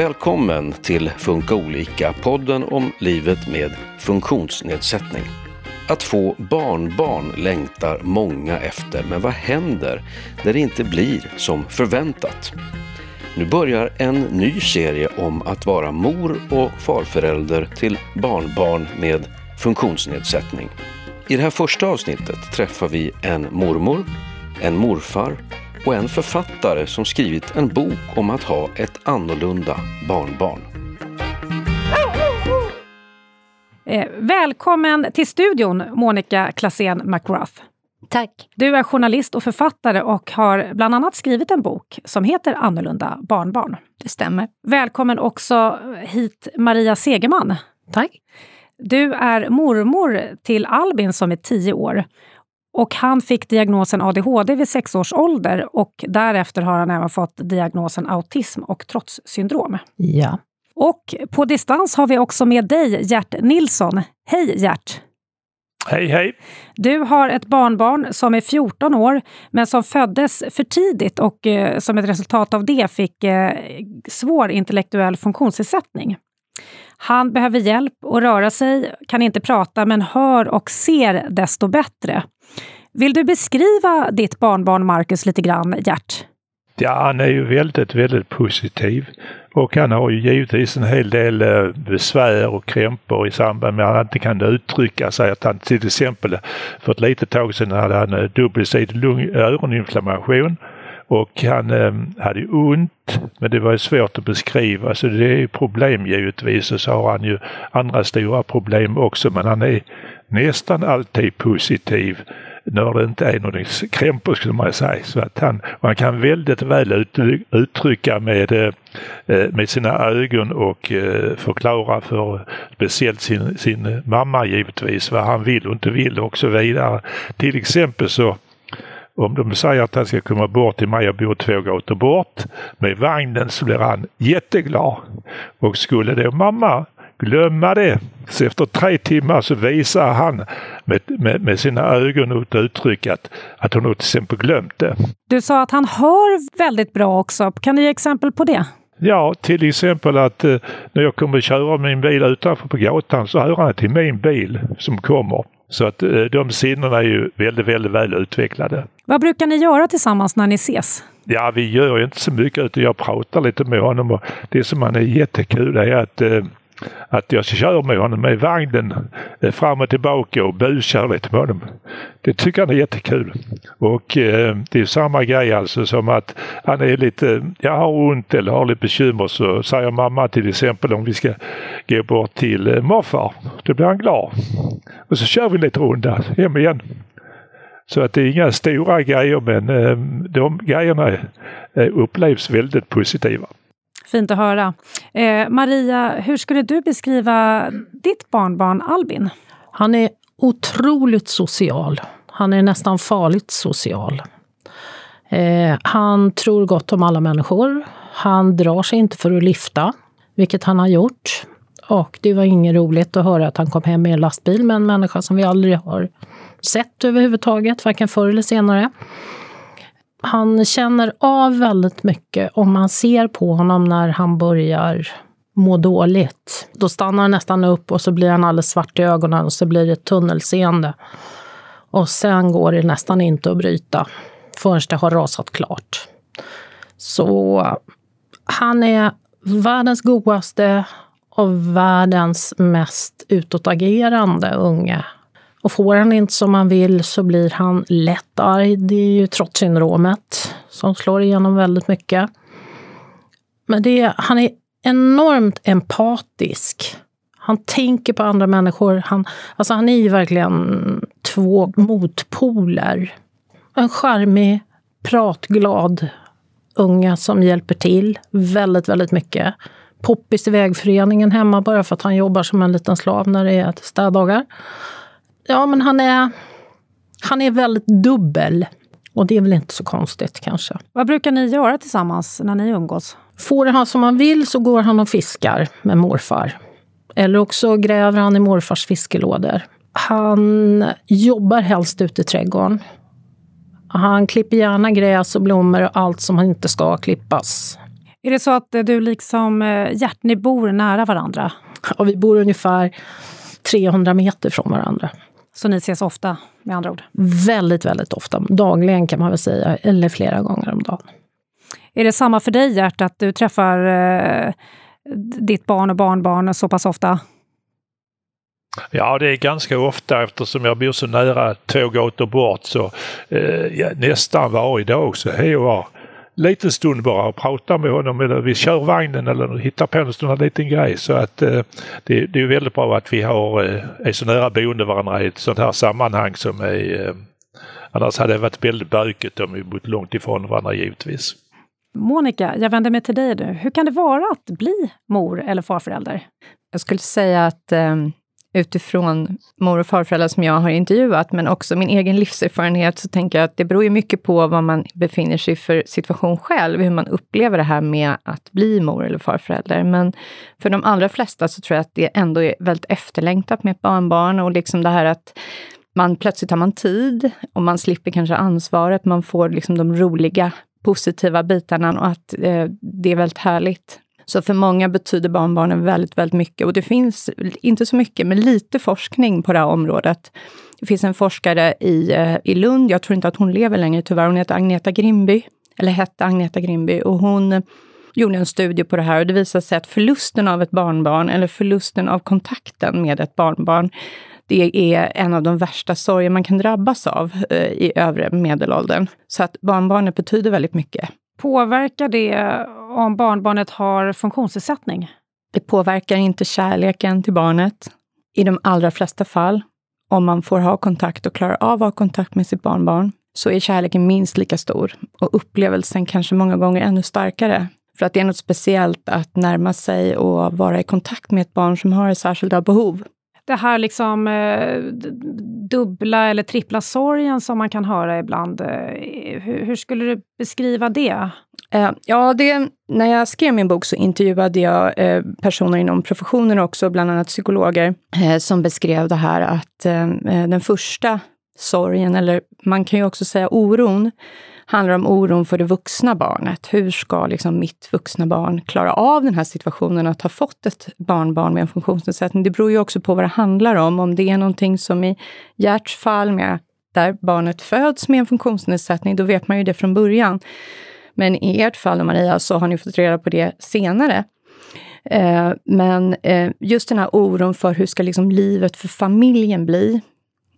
Välkommen till Funka olika, podden om livet med funktionsnedsättning. Att få barnbarn längtar många efter, men vad händer när det inte blir som förväntat? Nu börjar en ny serie om att vara mor och farförälder till barnbarn med funktionsnedsättning. I det här första avsnittet träffar vi en mormor, en morfar och en författare som skrivit en bok om att ha ett annorlunda barnbarn. Eh, välkommen till studion, Monica Klassén McGrath. Tack. Du är journalist och författare och har bland annat skrivit en bok som heter Annorlunda barnbarn. Det stämmer. Välkommen också hit Maria Segerman. Tack. Du är mormor till Albin som är tio år. Och han fick diagnosen ADHD vid sex års ålder och därefter har han även fått diagnosen autism och trotssyndrom. Ja. Och på distans har vi också med dig Gert Nilsson. Hej Gert! Hej hej! Du har ett barnbarn som är 14 år men som föddes för tidigt och eh, som ett resultat av det fick eh, svår intellektuell funktionsnedsättning. Han behöver hjälp att röra sig, kan inte prata men hör och ser desto bättre. Vill du beskriva ditt barnbarn Marcus lite grann, Gert? Ja, han är ju väldigt, väldigt positiv. Och han har ju givetvis en hel del eh, besvär och krämpor i samband med att han inte kan uttrycka sig. Att han till exempel eh, för ett litet tag sedan hade han eh, dubbelsidig öroninflammation. Och han eh, hade ont, men det var svårt att beskriva så det är problem givetvis. Och så har han ju andra stora problem också men han är nästan alltid positiv när det inte är några krämpor skulle man säga. Så att han, han kan väldigt väl ut, uttrycka med, eh, eh, med sina ögon och eh, förklara för speciellt sin, sin mamma givetvis vad han vill och inte vill och så vidare. Till exempel så om de säger att han ska komma bort till mig och bor två gator bort med vagnen så blir han jätteglad. Och skulle då mamma glömma det. Så efter tre timmar så visar han med, med, med sina ögon och uttryck att, att hon till exempel glömt det. Du sa att han hör väldigt bra också. Kan du ge exempel på det? Ja, till exempel att eh, när jag kommer köra min bil utanför på gatan så hör han till min bil som kommer. Så att eh, de sinnena är ju väldigt, väldigt väl utvecklade. Vad brukar ni göra tillsammans när ni ses? Ja, vi gör inte så mycket utan jag pratar lite med honom och det som är jättekul är att eh, att jag kör med honom med vagnen eh, fram och tillbaka och busar lite med honom. Det tycker han är jättekul. Och eh, det är samma grej alltså som att han är lite, jag har ont eller har lite bekymmer så säger mamma till exempel om vi ska gå bort till eh, morfar. Då blir han glad. Och så kör vi lite runda hem igen. Så att det är inga stora grejer men eh, de grejerna eh, upplevs väldigt positiva. Fint att höra. Eh, Maria, hur skulle du beskriva ditt barnbarn Albin? Han är otroligt social. Han är nästan farligt social. Eh, han tror gott om alla människor. Han drar sig inte för att lyfta, vilket han har gjort. Och det var inget roligt att höra att han kom hem med en lastbil med en människa som vi aldrig har sett överhuvudtaget, varken förr eller senare han känner av väldigt mycket om man ser på honom när han börjar må dåligt. Då stannar han nästan upp och så blir han alldeles svart i ögonen och så blir det tunnelseende. Och sen går det nästan inte att bryta förrän det har rasat klart. Så han är världens godaste och världens mest utåtagerande unge och får han inte som han vill så blir han lätt arg. Det är ju trotssyndromet som slår igenom väldigt mycket. Men det, han är enormt empatisk. Han tänker på andra människor. Han, alltså han är ju verkligen två motpoler. En charmig, pratglad unga som hjälper till väldigt, väldigt mycket. Poppis i vägföreningen hemma bara för att han jobbar som en liten slav när det är städdagar. Ja, men han är, han är väldigt dubbel. Och det är väl inte så konstigt kanske. Vad brukar ni göra tillsammans när ni umgås? Får han som han vill så går han och fiskar med morfar. Eller också gräver han i morfars fiskelådor. Han jobbar helst ute i trädgården. Han klipper gärna gräs och blommor och allt som inte ska klippas. Är det så att du liksom eh, Hjärtny bor nära varandra? Ja, vi bor ungefär 300 meter från varandra. Så ni ses ofta med andra ord? Väldigt, väldigt ofta. Dagligen kan man väl säga, eller flera gånger om dagen. Är det samma för dig Gert, att du träffar eh, ditt barn och barnbarn så pass ofta? Ja, det är ganska ofta eftersom jag bor så nära två gator bort så eh, ja, nästan varje dag så är jag liten stund bara och pratar med honom eller vi kör vagnen eller hittar på en stund en liten grej. Så att eh, det, det, är väldigt bra att vi har, eh, är så nära boende varandra i ett sånt här sammanhang som är eh, Annars hade det varit väldigt bökigt om vi bott långt ifrån varandra givetvis. Monica, jag vänder mig till dig nu. Hur kan det vara att bli mor eller farförälder? Jag skulle säga att eh, utifrån mor och farföräldrar som jag har intervjuat, men också min egen livserfarenhet, så tänker jag att det beror ju mycket på vad man befinner sig i för situation själv, hur man upplever det här med att bli mor eller farförälder. Men för de allra flesta så tror jag att det ändå är väldigt efterlängtat med ett barnbarn och liksom det här att man plötsligt har man tid och man slipper kanske ansvaret, man får liksom de roliga positiva bitarna och att eh, det är väldigt härligt. Så för många betyder barnbarnen väldigt, väldigt mycket. Och det finns, inte så mycket, men lite forskning på det här området. Det finns en forskare i, eh, i Lund, jag tror inte att hon lever längre tyvärr, hon heter Agneta Grimby, eller hette Agneta Grimby, och hon eh, gjorde en studie på det här och det visade sig att förlusten av ett barnbarn, eller förlusten av kontakten med ett barnbarn, det är en av de värsta sorger man kan drabbas av eh, i övre medelåldern. Så att barnbarnet betyder väldigt mycket. Påverkar det om barnbarnet har funktionsnedsättning? Det påverkar inte kärleken till barnet. I de allra flesta fall, om man får ha kontakt och klarar av att ha kontakt med sitt barnbarn, så är kärleken minst lika stor och upplevelsen kanske många gånger ännu starkare. För att det är något speciellt att närma sig och vara i kontakt med ett barn som har särskilda behov det här liksom eh, dubbla eller trippla sorgen som man kan höra ibland. Eh, hur, hur, skulle du beskriva det? Eh, ja, det, när jag skrev min bok så intervjuade jag eh, personer inom professionen också, bland annat psykologer, eh, som beskrev det här att eh, eh den första sorgen, eller man kan ju också säga oron, handlar om oron för det vuxna barnet. Hur ska liksom mitt vuxna barn klara av den här situationen att ha fått ett barnbarn med en funktionsnedsättning? Det beror ju också på vad det handlar om. Om det är någonting som i Gerts fall, med, där barnet föds med en funktionsnedsättning, då vet man ju det från början. Men i ert fall, Maria, så har ni fått reda på det senare. Eh, men eh, just den här oron för hur ska liksom livet för familjen bli?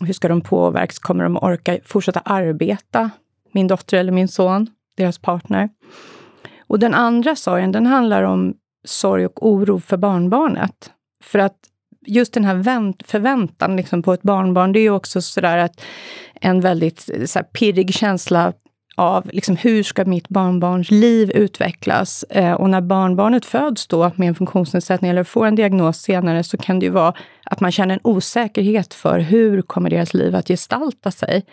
Hur ska de påverkas? Kommer de orka fortsätta arbeta? Min dotter eller min son, deras partner. Och den andra sorgen, den handlar om sorg och oro för barnbarnet. För att just den här förväntan liksom på ett barnbarn, det är ju också sådär att en väldigt så här, pirrig känsla av liksom, hur ska mitt barnbarns liv utvecklas? Eh, och när barnbarnet föds då med en funktionsnedsättning eller får en diagnos senare så kan det ju vara att man känner en osäkerhet för hur kommer deras liv att gestalta sig?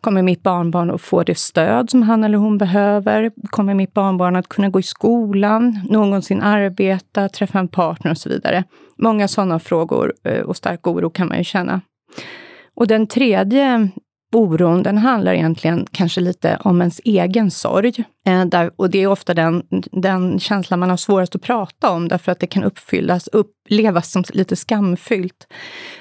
Kommer mitt barnbarn att få det stöd som han eller hon behöver? Kommer mitt barnbarn att kunna gå i skolan, någonsin arbeta, träffa en partner och så vidare? Många sådana frågor eh, och stark oro kan man ju känna. Och den tredje oron, den handlar egentligen kanske lite om ens egen sorg. Eh, där, och det är ofta den, den känslan man har svårast att prata om, därför att det kan uppfyllas, upplevas som lite skamfyllt.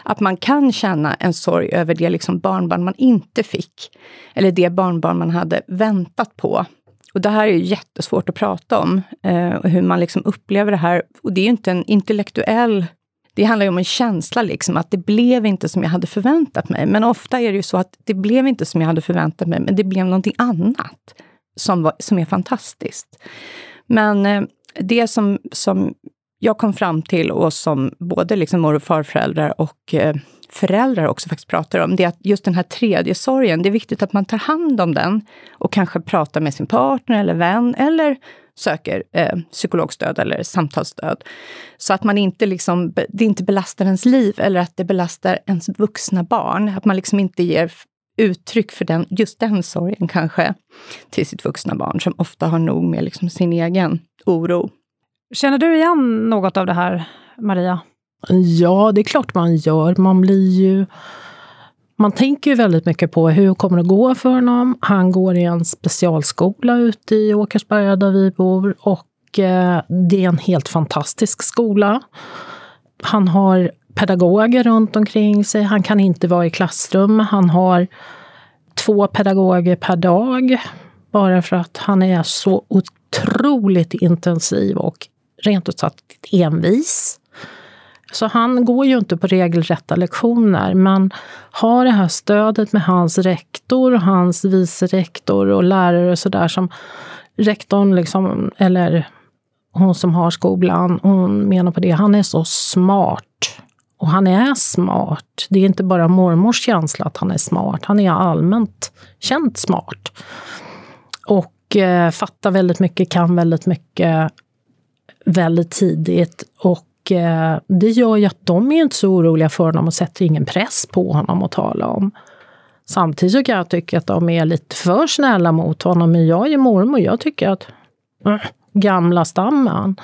Att man kan känna en sorg över det liksom barnbarn man inte fick, eller det barnbarn man hade väntat på. Och det här är ju jättesvårt att prata om, eh, hur man liksom upplever det här. Och det är ju inte en intellektuell det handlar ju om en känsla, liksom, att det blev inte som jag hade förväntat mig. Men ofta är det ju så att det blev inte som jag hade förväntat mig, men det blev någonting annat som, var, som är fantastiskt. Men eh, det som, som jag kom fram till och som både liksom mor och farföräldrar och eh, föräldrar också faktiskt pratar om, det är att just den här tredje sorgen, det är viktigt att man tar hand om den och kanske pratar med sin partner eller vän eller söker eh, psykologstöd eller samtalsstöd. Så att man inte liksom, det inte belastar ens liv eller att det belastar ens vuxna barn. Att man liksom inte ger uttryck för den, just den sorgen kanske till sitt vuxna barn som ofta har nog med liksom sin egen oro. Känner du igen något av det här, Maria? Ja, det är klart man gör. Man blir ju man tänker ju väldigt mycket på hur kommer det gå för honom. Han går i en specialskola ute i Åkersberga där vi bor och eh, det är en helt fantastisk skola. Han har pedagoger runt omkring sig. Han kan inte vara i klassrum. Han har två pedagoger per dag. Bara för att han är så otroligt intensiv och rent ut sagt envis. Så han går ju inte på regelrätta lektioner, men har det här stödet med hans rektor, och hans vice rektor och lärare och sådär som rektorn, liksom, eller hon som har skolan, hon menar på det, han är så smart. Och han är smart. Det är inte bara mormors känsla att han är smart, han är allmänt känt smart. Och eh, fattar väldigt mycket, kan väldigt mycket väldigt tidigt. Och Eh, det gör ju att de är inte så oroliga för honom och sätter ingen press på honom att tala om. Samtidigt så kan jag tycka att de är lite för snälla mot honom. Men jag är ju mormor, jag tycker att äh, gamla stammen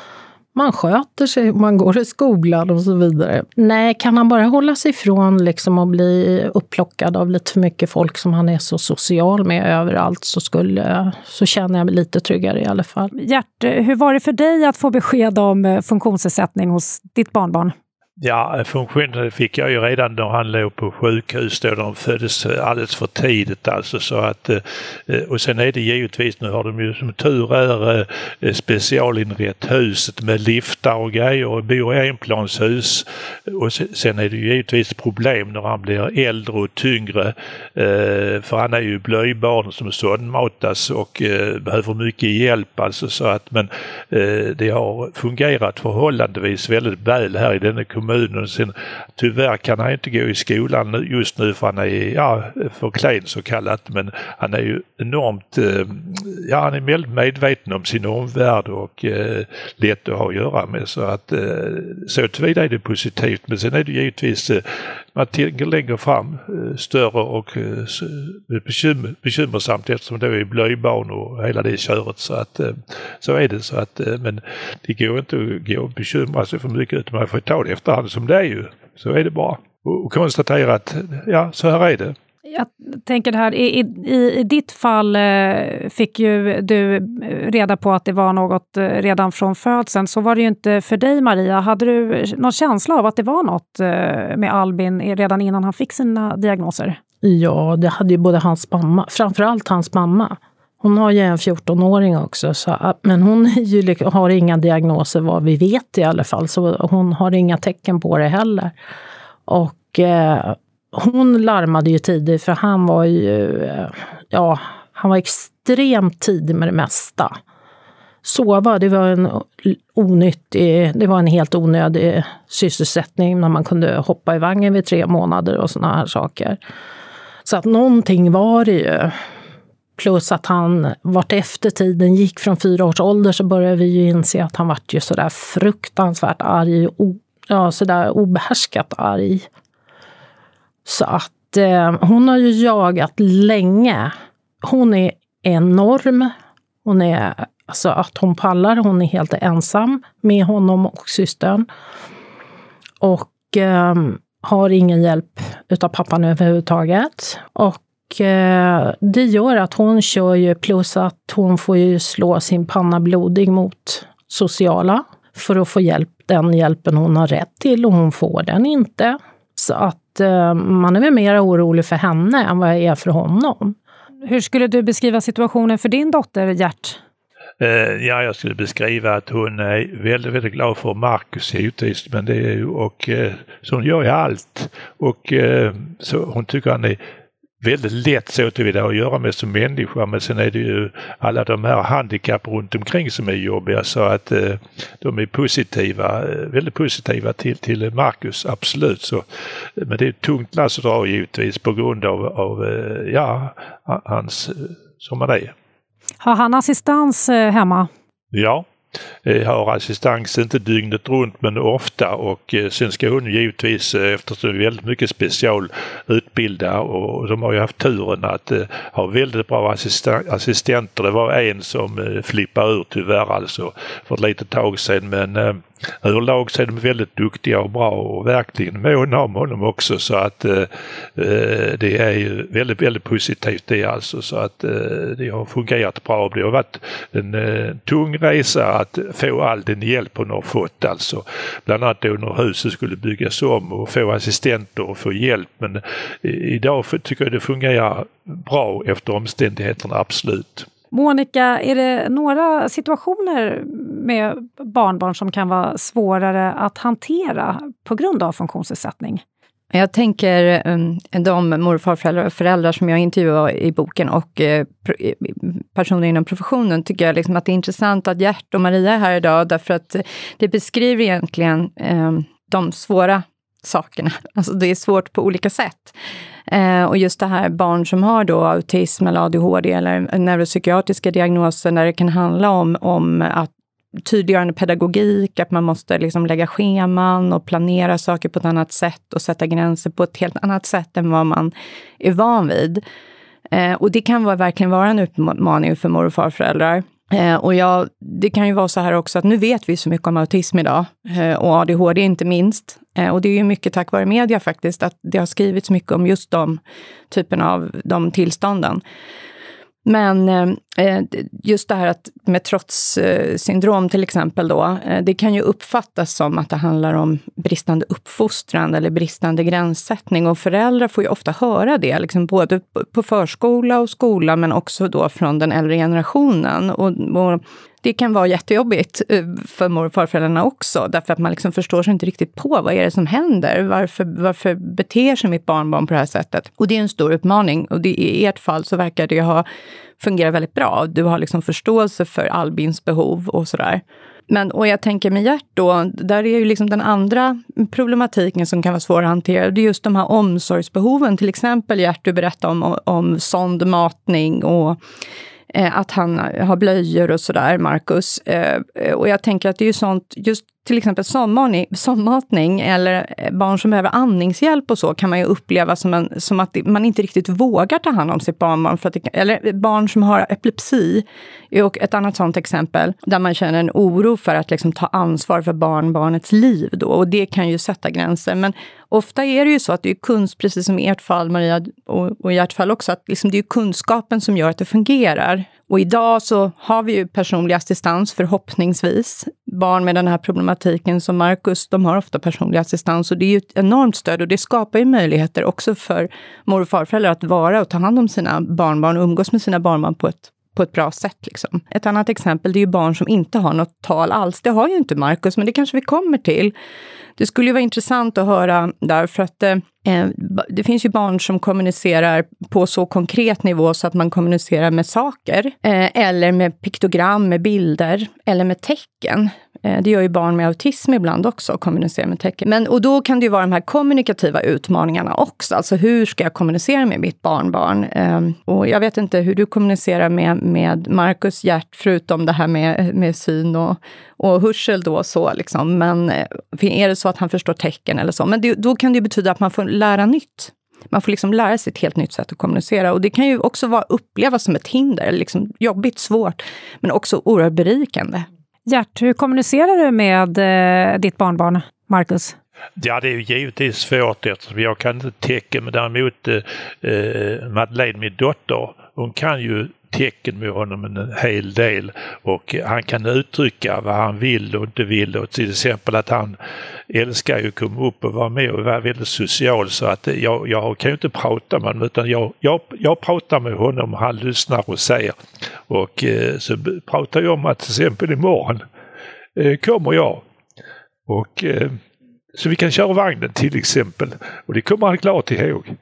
man sköter sig, man går i skolan och så vidare. Nej, kan han bara hålla sig ifrån liksom att bli upplockad av lite för mycket folk som han är så social med överallt så, skulle, så känner jag mig lite tryggare i alla fall. Gert, hur var det för dig att få besked om eh, funktionsnedsättning hos ditt barnbarn? Ja, funktionen fick jag ju redan när han låg på sjukhus då de föddes alldeles för tidigt alltså så att eh, och sen är det givetvis, nu har de ju som tur är eh, specialinrett huset med liftar och grejer och bor i enplanshus. Och sen är det ju givetvis problem när han blir äldre och tyngre eh, för han är ju blöjbarn som sondmatas och behöver mycket hjälp alltså så att men det har fungerat förhållandevis väldigt väl här i denna kommun kommunen. Sen, tyvärr kan han inte gå i skolan just nu för han är ja, för klen så kallat. Men han är ju enormt, eh, ja han är väldigt medveten om sin omvärld och eh, lätt att ha att göra med. Så att eh, så tillvida är det positivt. Men sen är det givetvis eh, man tänker längre fram eh, större och eh, bekymmer, bekymmersamt eftersom det är blöjbarn och hela det köret. Så att eh, så är det. Så att, men det går inte att gå och bekymra sig för mycket utan man får ta det efterhand som det är ju. Så är det bara. Och konstatera att ja, så här är det. Jag tänker det här, i, i, i ditt fall eh, fick ju du eh, reda på att det var något eh, redan från födseln. Så var det ju inte för dig Maria. Hade du någon känsla av att det var något med Albin redan innan han fick sina diagnoser? Ja, det hade ju både hans mamma, framförallt hans mamma. Hon har ju en 14-åring också, så, ah, men hon ju, har inga diagnoser vad vi vet i alla fall. Så hon har inga tecken på det heller. Och eh, hon larmade ju tidigt för han var ju, eh, ja, han var extremt tidig med det mesta. Sova, det var en onyttig, det var en helt onödig sysselsättning när man kunde hoppa i vagnen vid tre månader och såna här saker. Så att någonting var det ju. Plus att han vart efter tiden gick från fyra års ålder så började vi ju inse att han vart ju sådär fruktansvärt arg, o, ja sådär obehärskat arg. Så att eh, hon har ju jagat länge. Hon är enorm. Hon är, alltså att hon pallar, hon är helt ensam med honom och systern. Och eh, har ingen hjälp utav pappan överhuvudtaget. Och eh, det gör att hon kör ju, plus att hon får ju slå sin panna blodig mot sociala för att få hjälp, den hjälpen hon har rätt till och hon får den inte. Så att man är väl mer orolig för henne än vad jag är för honom. Hur skulle du beskriva situationen för din dotter Gert? Uh, ja, jag skulle beskriva att hon är väldigt, väldigt glad för Marcus givetvis, men det är ju och så hon gör ju allt. Och så hon tycker han är väldigt lätt så tillvida att göra med som människa men sen är det ju alla de här handikapp runt omkring som är jobbiga så att eh, de är positiva, eh, väldigt positiva till, till Marcus, absolut. Så, men det är ett tungt lass att dra givetvis på grund av, av eh, ja, hans, eh, som han är. Har han assistans hemma? Ja, Eh, har assistans, inte dygnet runt men ofta och eh, sen ska hon givetvis eh, eftersom det är väldigt mycket specialutbilda och de har ju haft turen att ha väldigt bra assistenter. Det var en som flippade ur tyvärr alltså för ett litet tag sedan men överlag så är de väldigt duktiga och bra och verkligen måna om honom också så att eh, eh, det är ju väldigt, väldigt positivt det alltså så att eh, det har fungerat bra. Det har varit en eh, tung resa att få all den hjälp hon har fått alltså. Bland annat då när huset skulle byggas om och få assistenter och få hjälp men idag tycker jag det fungerar bra efter omständigheterna, absolut. Monica, är det några situationer med barnbarn som kan vara svårare att hantera på grund av funktionsnedsättning? Jag tänker ehm, de mor och farföräldrar och föräldrar som jag intervjuar i boken och eh, eh, personer inom professionen tycker jag liksom att det är intressant att Gert och Maria är här idag därför att det beskriver egentligen ehm, de svåra sakerna. Alltså det är svårt på olika sätt. Eh, och just det här barn som har då autism eller ADHD eller neuropsykiatriska diagnoser där det kan handla om, om att tydliggörande pedagogik, att man måste liksom lägga scheman och planera saker på ett annat sätt och sätta gränser på ett helt annat sätt än vad man är van vid. Eh, och det kan vara, verkligen vara en utmaning för mor och farföräldrar. Eh, och jag, det kan ju vara så här också att nu vet vi så mycket om autism idag eh, och ADHD inte minst. Eh, och det är ju mycket tack vare media faktiskt, att det har skrivits mycket om just de typerna av de tillstånden. Men eh, eh just det här att med trotssyndrom eh, till exempel då, eh, det kan ju uppfattas som att det handlar om bristande uppfostran eller bristande gränssättning. Och föräldrar får ju ofta höra det, liksom både på förskola och skola, men också då från den äldre generationen. Och, och det kan vara jättejobbigt eh, för mor och farföräldrarna också, därför att man liksom förstår sig inte riktigt på vad är det som händer? Varför, varför beter sig mitt barnbarn på det här sättet? Och det är en stor utmaning. Och det, i ert fall så verkar det ha fungerat väldigt bra. Du har liksom förståelse för Albins behov och sådär. Men, och jag tänker med Gert då, där är ju liksom den andra problematiken som kan vara svår att hantera, det är just de här omsorgsbehoven. Till exempel Gert, du berättade om, om sondmatning och Eh, att han har blöjor och sådär, Marcus. Eh, eh, och jag tänker att det är ju sånt, just till exempel sondmatning eller eh, barn som behöver andningshjälp och så kan man ju uppleva som, en, som att man inte riktigt vågar ta hand om sitt barnbarn. För att det, eller barn som har epilepsi och ett annat sånt exempel där man känner en oro för att liksom ta ansvar för barnbarnets liv. Då, och det kan ju sätta gränser. Men ofta är det ju så att det är kunskap, precis som i ert fall Maria och, och i ert fall också, att liksom det är kunskapen som gör att det fungerar. Och idag så har vi ju personlig assistans förhoppningsvis. Barn med den här problematiken som Marcus, de har ofta personlig assistans och det är ju ett enormt stöd och det skapar ju möjligheter också för mor och farföräldrar att vara och ta hand om sina barnbarn och umgås med sina barnbarn på ett på ett bra sätt. Liksom. Ett annat exempel det är ju barn som inte har något tal alls. Det har ju inte Markus, men det kanske vi kommer till. Det skulle ju vara intressant att höra där, för att eh, eh det finns ju barn som kommunicerar på så konkret nivå så att man kommunicerar med saker, eh, eller med piktogram, med bilder, eller med tecken. Eh, det gör ju barn med autism ibland också, att kommunicera med tecken. Men, och då kan det ju vara de här kommunikativa utmaningarna också. Alltså hur ska jag kommunicera med mitt barnbarn? Ehm, och jag vet inte hur du kommunicerar med, med Marcus Hjärt, förutom det här med, med syn och, och hörsel då så liksom. Men eh, är det så att han förstår tecken eller så? Men det, då kan det betyda att man får lära nytt. Man får liksom lära sig ett helt nytt sätt att kommunicera. Och det kan ju också vara, upplevas som ett hinder, liksom jobbigt, svårt, men också oerhört berikande. Gert, hur kommunicerar du med eh, ditt barnbarn Marcus? Ja, det är ju givetvis svårt eftersom jag kan inte tecken, men däremot eh, eh, Madeleine, min dotter, hon kan ju tecken med honom en hel del och han kan uttrycka vad han vill och inte vill. Och till exempel att han älskar ju att komma upp och vara med och vara väldigt social så att jag, jag kan ju inte prata med honom utan jag, jag, jag pratar med honom och han lyssnar och säger. Och eh, så pratar jag om att till exempel imorgon eh, kommer jag och eh, så vi kan köra vagnen till exempel. Och det kommer han klart ihåg.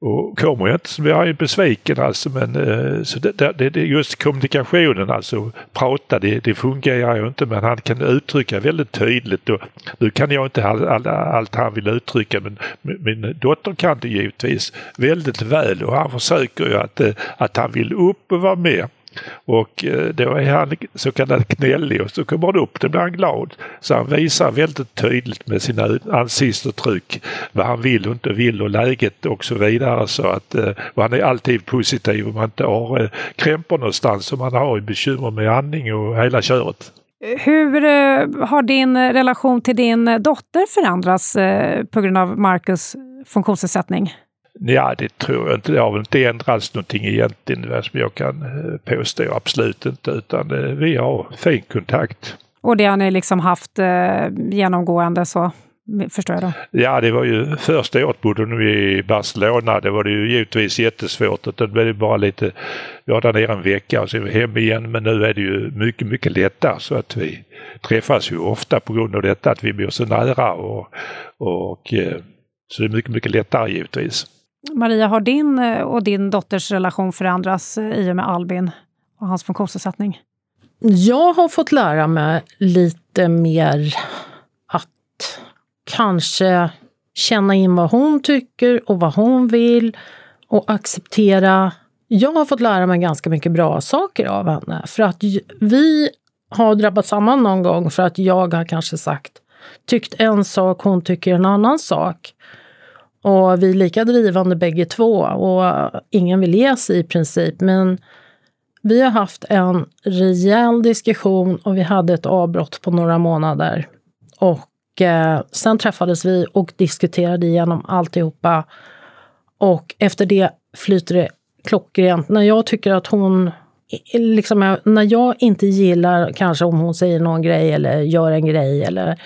Och kommer jag inte så blir han ju besviken alltså. Men eh, så det, det, det, just kommunikationen alltså, prata det, det fungerar ju inte men han kan uttrycka väldigt tydligt. Och, nu kan jag inte all, all, allt han vill uttrycka men min dotter kan det givetvis väldigt väl och han försöker ju att, eh, att han vill upp och vara med. Och eh, då är han så kallad knällig och så kommer han upp, då blir han glad. Så han visar väldigt tydligt med sina ansiktsuttryck vad han vill och inte vill och läget och så vidare. Så att, eh, och han är alltid positiv om man inte har eh, krämpor någonstans, som man har bekymmer med andning och hela köret. Hur har din relation till din dotter förändrats på grund av Marcus funktionsnedsättning? Ja, det tror jag inte. Det har väl inte ändrats någonting egentligen som jag kan eh, påstå. Absolut inte, utan vi har fin kontakt. Och det har ni liksom haft genomgående så? Förstår jag då? Ja, det var ju första året bodde vi i Barcelona. Det var det ju givetvis jättesvårt. Det blev bara lite, vi var där nere en vecka och vi hem igen. Men nu är det ju mycket, mycket lättare så att vi träffas ju ofta på grund av detta att vi bor så nära och, och eh, så det är mycket, mycket lättare givetvis. Maria, har din eh, och din dotters relation förändrats eh, i och med Albin och hans funktionsnedsättning? Jag har fått lära mig lite mer att kanske känna in vad hon tycker och vad hon vill och acceptera. Jag har fått lära mig ganska mycket bra saker av henne för att vi har drabbat samman någon gång för att jag har kanske sagt tyckt en sak, hon tycker en annan sak. Och vi är lika drivande bägge två och ingen vill ge sig i princip. Men vi har haft en rejäl diskussion och vi hade ett avbrott på några månader. Och eh, sen träffades vi och diskuterade igenom alltihopa. Och efter det flyter det klockrent. När jag tycker att hon Liksom, när jag inte gillar kanske om hon säger någon grej eller gör en grej eller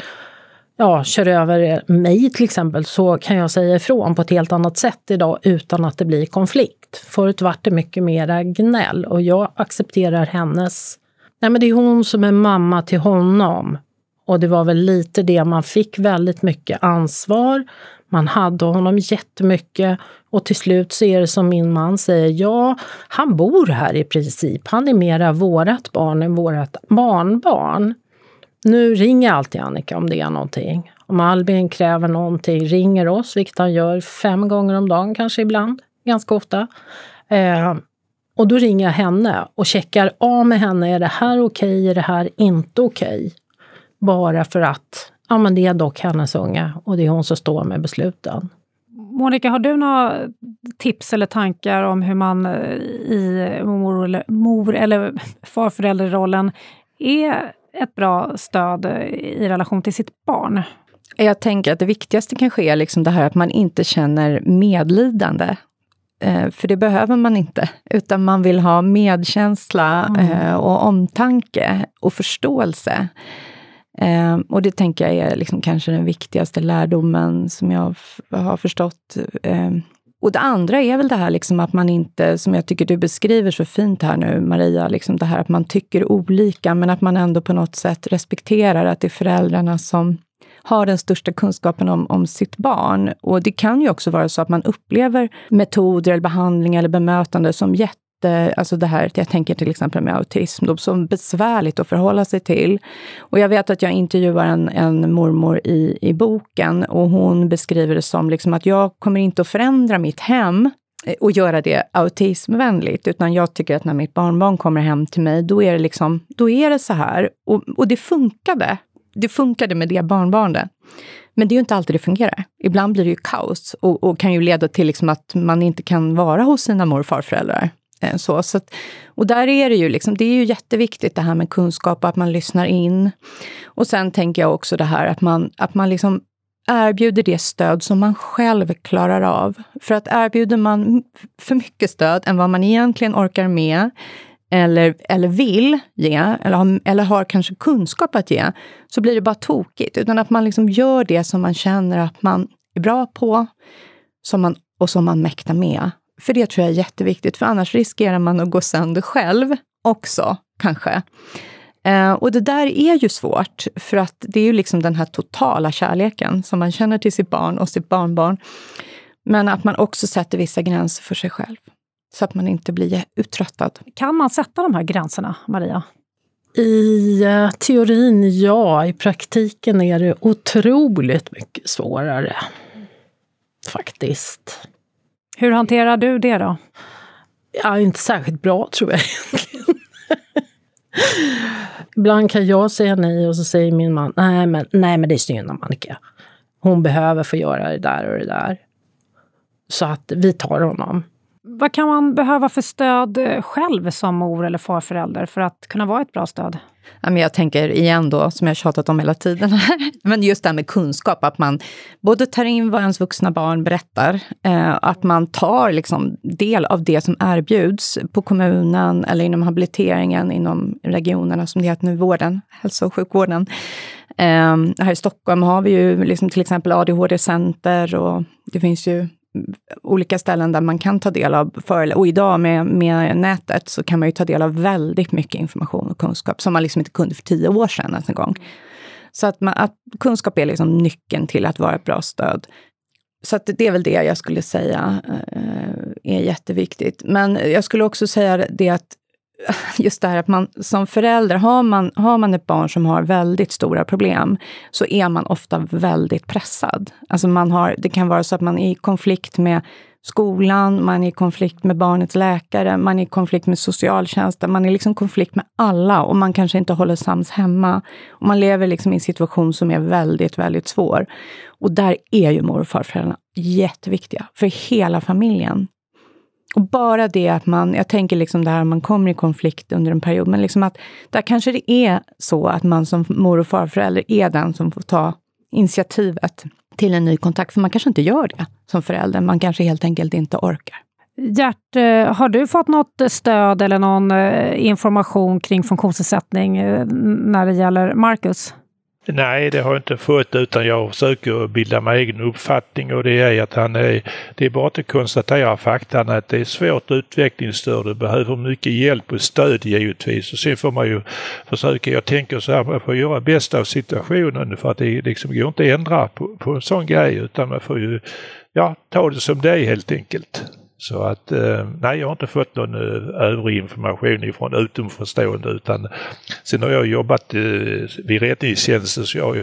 ja, kör över mig till exempel så kan jag säga ifrån på ett helt annat sätt idag utan att det blir konflikt. Förut vart det mycket mera gnäll och jag accepterar hennes... Nej men det är hon som är mamma till honom. Och det var väl lite det, man fick väldigt mycket ansvar. Man hade honom jättemycket och till slut så är det som min man säger, ja, han bor här i princip. Han är mera vårat barn än vårat barnbarn. Nu ringer alltid Annika om det är någonting. Om Albin kräver någonting, ringer oss, vilket han gör fem gånger om dagen kanske ibland, ganska ofta. Eh, och då ringer jag henne och checkar av med henne, är det här okej, okay? är det här inte okej? Okay? Bara för att ja, men det är dock hennes unga och det är hon som står med besluten. Monica, har du några tips eller tankar om hur man eh, i mor eller, mor eller farförälderrollen är ett bra stöd i relation till sitt barn? Jag tänker att det viktigaste kanske är liksom det här att man inte känner medlidande. Eh, för det behöver man inte, utan man vill ha medkänsla mm. eh, och omtanke och förståelse. Eh, och det tänker jag är liksom kanske den viktigaste lärdomen som jag har förstått. Och det andra är väl det här liksom att man inte, som jag tycker du beskriver så fint här nu, Maria, liksom det här att man tycker olika, men att man ändå på något sätt respekterar att det är föräldrarna som har den största kunskapen om, om sitt barn. Och det kan ju också vara så att man upplever metoder, eller behandling eller bemötande som jätte Eh, alltså det här, jag tänker till exempel med autism, då, som besvärligt att förhålla sig till. Och jag vet att jag intervjuar en, en mormor i, i boken och hon beskriver det som liksom att jag kommer inte att förändra mitt hem eh, och göra det autismvänligt, utan jag tycker att när mitt barnbarn kommer hem till mig, då är det liksom, då är det så här. Och, och det funkade. Det funkade med det barnbarnet. Men det är ju inte alltid det fungerar. Ibland blir det ju kaos och, och kan ju leda till liksom att man inte kan vara hos sina mor och farföräldrar. Eh, så, så att, och där är det ju liksom, det är ju jätteviktigt det här med kunskap och att man lyssnar in. Och sen tänker jag också det här att man, att man liksom erbjuder det stöd som man själv klarar av. För att erbjuder man för mycket stöd än vad man egentligen orkar med, eller, eller vill ge, eller har, eller har kanske kunskap att ge, så blir det bara tokigt. Utan att man liksom gör det som man känner att man är bra på som man, och som man mäktar med. För det tror jag är jätteviktigt, för annars riskerar man att gå sönder själv också, kanske. Eh, och det där är ju svårt, för att det är ju liksom den här totala kärleken som man känner till sitt barn och sitt barnbarn. Men att man också sätter vissa gränser för sig själv, så att man inte blir uttröttad. Kan man sätta de här gränserna, Maria? I uh, teorin ja, i praktiken är det otroligt mycket svårare. Faktiskt. Hur hanterar du det då? Ja, inte särskilt bra tror jag egentligen. Ibland kan jag säga nej och så säger min man, nej men, nej, men det är synd om Annika. Hon behöver få göra det där och det där. Så att vi tar honom vad kan man behöva för stöd eh, själv som mor eller farförälder för att kunna vara ett bra stöd? Jag tänker igen då, som jag tjatat om hela tiden, men just det här med kunskap, att man både tar in vad ens vuxna barn berättar, eh, att man tar liksom del av det som erbjuds på kommunen eller inom habiliteringen, inom regionerna som det heter nu, vården, hälso och sjukvården. Ehm, här i Stockholm har vi ju liksom till exempel ADHD-center och det finns ju olika ställen där man kan ta del av föreläsningar. Och idag med, med nätet så kan man ju ta del av väldigt mycket information och kunskap som man liksom inte kunde för tio år sedan ens en gång. Så att, man, att kunskap är liksom nyckeln till att vara ett bra stöd. Så att det är väl det jag skulle säga eh, är jätteviktigt. Men jag skulle också säga det att just det här att man som förälder, har man, har man ett barn som har väldigt stora problem, så är man ofta väldigt pressad. Alltså man har, det kan vara så att man är i konflikt med skolan, man är i konflikt med barnets läkare, man är i konflikt med socialtjänsten, man är liksom i konflikt med alla och man kanske inte håller sams hemma. Och man lever liksom i en situation som är väldigt, väldigt svår. Och där är ju mor och farföräldrarna jätteviktiga för hela familjen. Och bara det att man, jag tänker liksom det här man kommer i konflikt under en period, men liksom att där kanske det är så att man som mor och farförälder är den som får ta initiativet till en ny kontakt. För man kanske inte gör det som förälder, man kanske helt enkelt inte orkar. Gert, eh, har du fått något stöd eller någon eh, information kring funktionsnedsättning eh, när det gäller Marcus? Nej, det har jag inte fått utan jag försöker bilda mig egen uppfattning och det är att han är, det är bara att konstatera faktan att det är svårt utvecklingsstörd och behöver mycket hjälp och stöd givetvis. Och sen får man ju försöka, jag tänker så här, man får göra bästa av situationen för att det liksom går inte att ändra på, på en sån grej utan man får ju ja, ta det som det är helt enkelt. Så att eh, nej, jag har inte fått någon eh, övrig information ifrån utomförstående utan sen har jag jobbat eh, vid räddningstjänsten så jag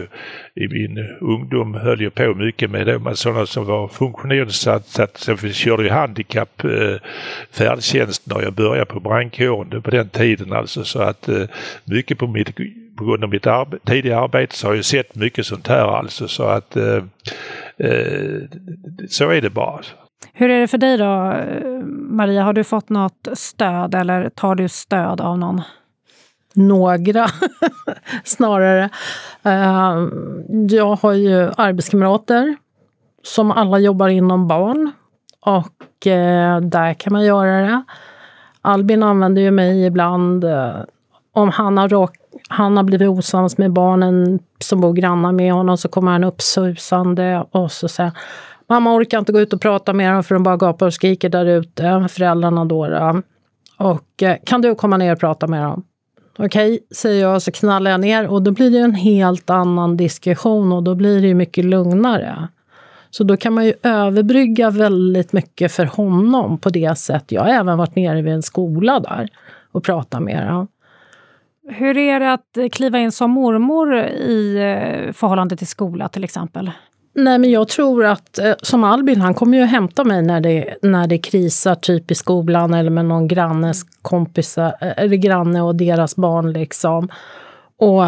i min ungdom höll jag på mycket med det, sådana som var funktionsnedsatta. vi körde jag handikapp eh, färdtjänst när jag började på brandkåren på den tiden alltså så att eh, mycket på mitt på grund av mitt arbe tidigare arbete så har jag sett mycket sånt här alltså så att eh, eh så är det bara. Hur är det för dig då, Maria? Har du fått något stöd eller tar du stöd av någon? Några, snarare. Ehm, jag har ju arbetskamrater som alla jobbar inom barn och eh, där kan man göra det. Albin använder ju mig ibland eh, om han har, råk, han har blivit osams med barnen som bor grannar med honom så kommer han upp susande och så säger Mamma orkar inte gå ut och prata med dem för de bara gapar och skriker där ute, föräldrarna då. då. Och eh, kan du komma ner och prata med dem? Okej, okay, säger jag, så knallar jag ner och då blir det en helt annan diskussion och då blir det ju mycket lugnare. Så då kan man ju överbrygga väldigt mycket för honom på det sättet. Jag har även varit nere vid en skola där och pratat med dem. Hur är det att kliva in som mormor i eh, förhållande till skola till exempel? Nej, men jag tror att eh, som Albin, han kommer ju hämta mig när det, när det krisar, typ i skolan eller med någon grannes kompisar, eh, eller granne och deras barn liksom. Och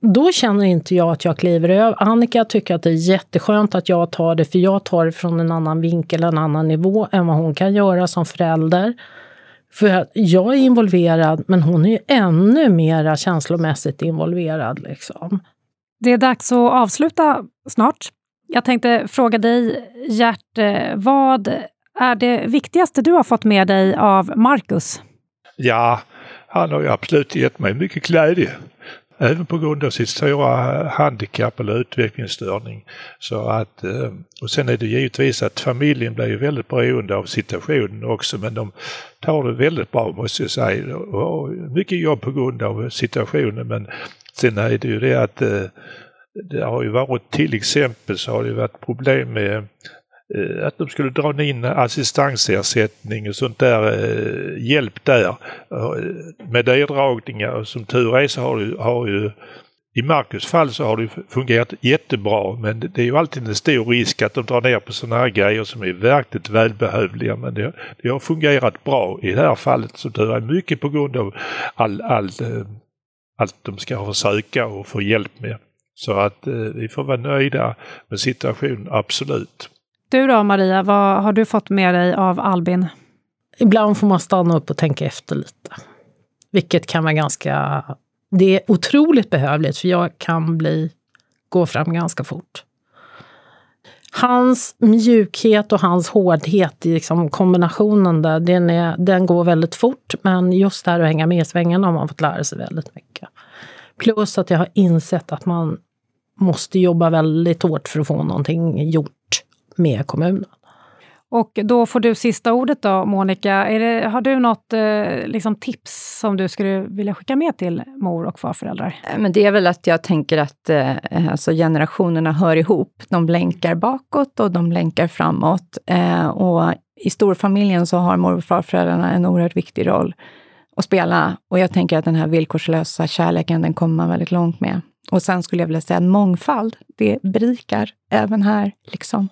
då känner inte jag att jag kliver över. Annika tycker att det är jätteskönt att jag tar det, för jag tar det från en annan vinkel, en annan nivå än vad hon kan göra som förälder. För jag är involverad, men hon är ju ännu mer känslomässigt involverad. Liksom. Det är dags att avsluta snart. Jag tänkte fråga dig, Gert, eh, vad är det viktigaste du har fått med dig av Marcus? Ja, han har ju absolut gett mig mycket glädje. Även på grund av sitt stora eh, handikapp eller utvecklingsstörning. Så att, eh, och sen är det givetvis att familjen blir ju väldigt beroende av situationen också men de tar det väldigt bra måste jag säga. Och mycket jobb på grund av situationen men sen är det ju det att det har ju varit till exempel så har det varit problem med eh, att de skulle dra in assistansersättning och sånt där, eh, hjälp där eh, med neddragningar. Som tur är så har, det, har ju i Marcus fall så har det fungerat jättebra men det är ju alltid en stor risk att de drar ner på sådana här grejer som är verkligt välbehövliga. Men det, det har fungerat bra i det här fallet som tur är. Mycket på grund av all, all, allt de ska försöka och få hjälp med. Så att eh, vi får vara nöjda med situationen, absolut. Du då Maria, vad har du fått med dig av Albin? ibland får man stanna upp och tänka efter lite. Vilket kan vara ganska... Det är otroligt behövligt för jag kan bli, gå fram ganska fort. Hans mjukhet och hans hårdhet, liksom kombinationen där, den, är, den går väldigt fort. Men just där att hänga med i svängarna har man fått lära sig väldigt mycket. Plus att jag har insett att man måste jobba väldigt hårt för att få någonting gjort med kommunen. Och då får du sista ordet då, Monica. Det, har du något eh, liksom tips som du skulle vilja skicka med till mor och farföräldrar? Eh, men det är väl att jag tänker att eh, alltså generationerna hör ihop. De länkar bakåt och de länkar framåt. Eh, och i storfamiljen så har mor och farföräldrarna en oerhört viktig roll och spela. Och jag tänker att den här villkorslösa kärleken, den kommer man väldigt långt med. Och sen skulle jag vilja säga att mångfald, det berikar även här. Liksom.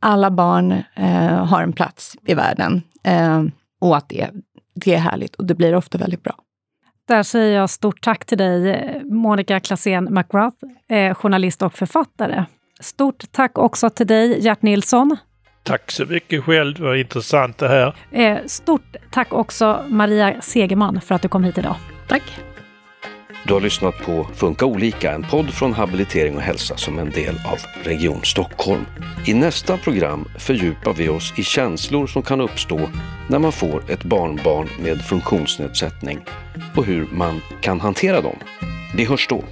Alla barn eh, har en plats i världen eh, och att det, det är härligt och det blir ofta väldigt bra. Där säger jag stort tack till dig, Monica Klasén McGrath, eh, journalist och författare. Stort tack också till dig, Gert Nilsson. Tack så mycket själv, det var intressant det här. Eh, stort tack också Maria Segerman för att du kom hit idag. Tack! Du har lyssnat på Funka olika, en podd från Habilitering och hälsa som en del av Region Stockholm. I nästa program fördjupar vi oss i känslor som kan uppstå när man får ett barnbarn med funktionsnedsättning och hur man kan hantera dem. Vi hörs då!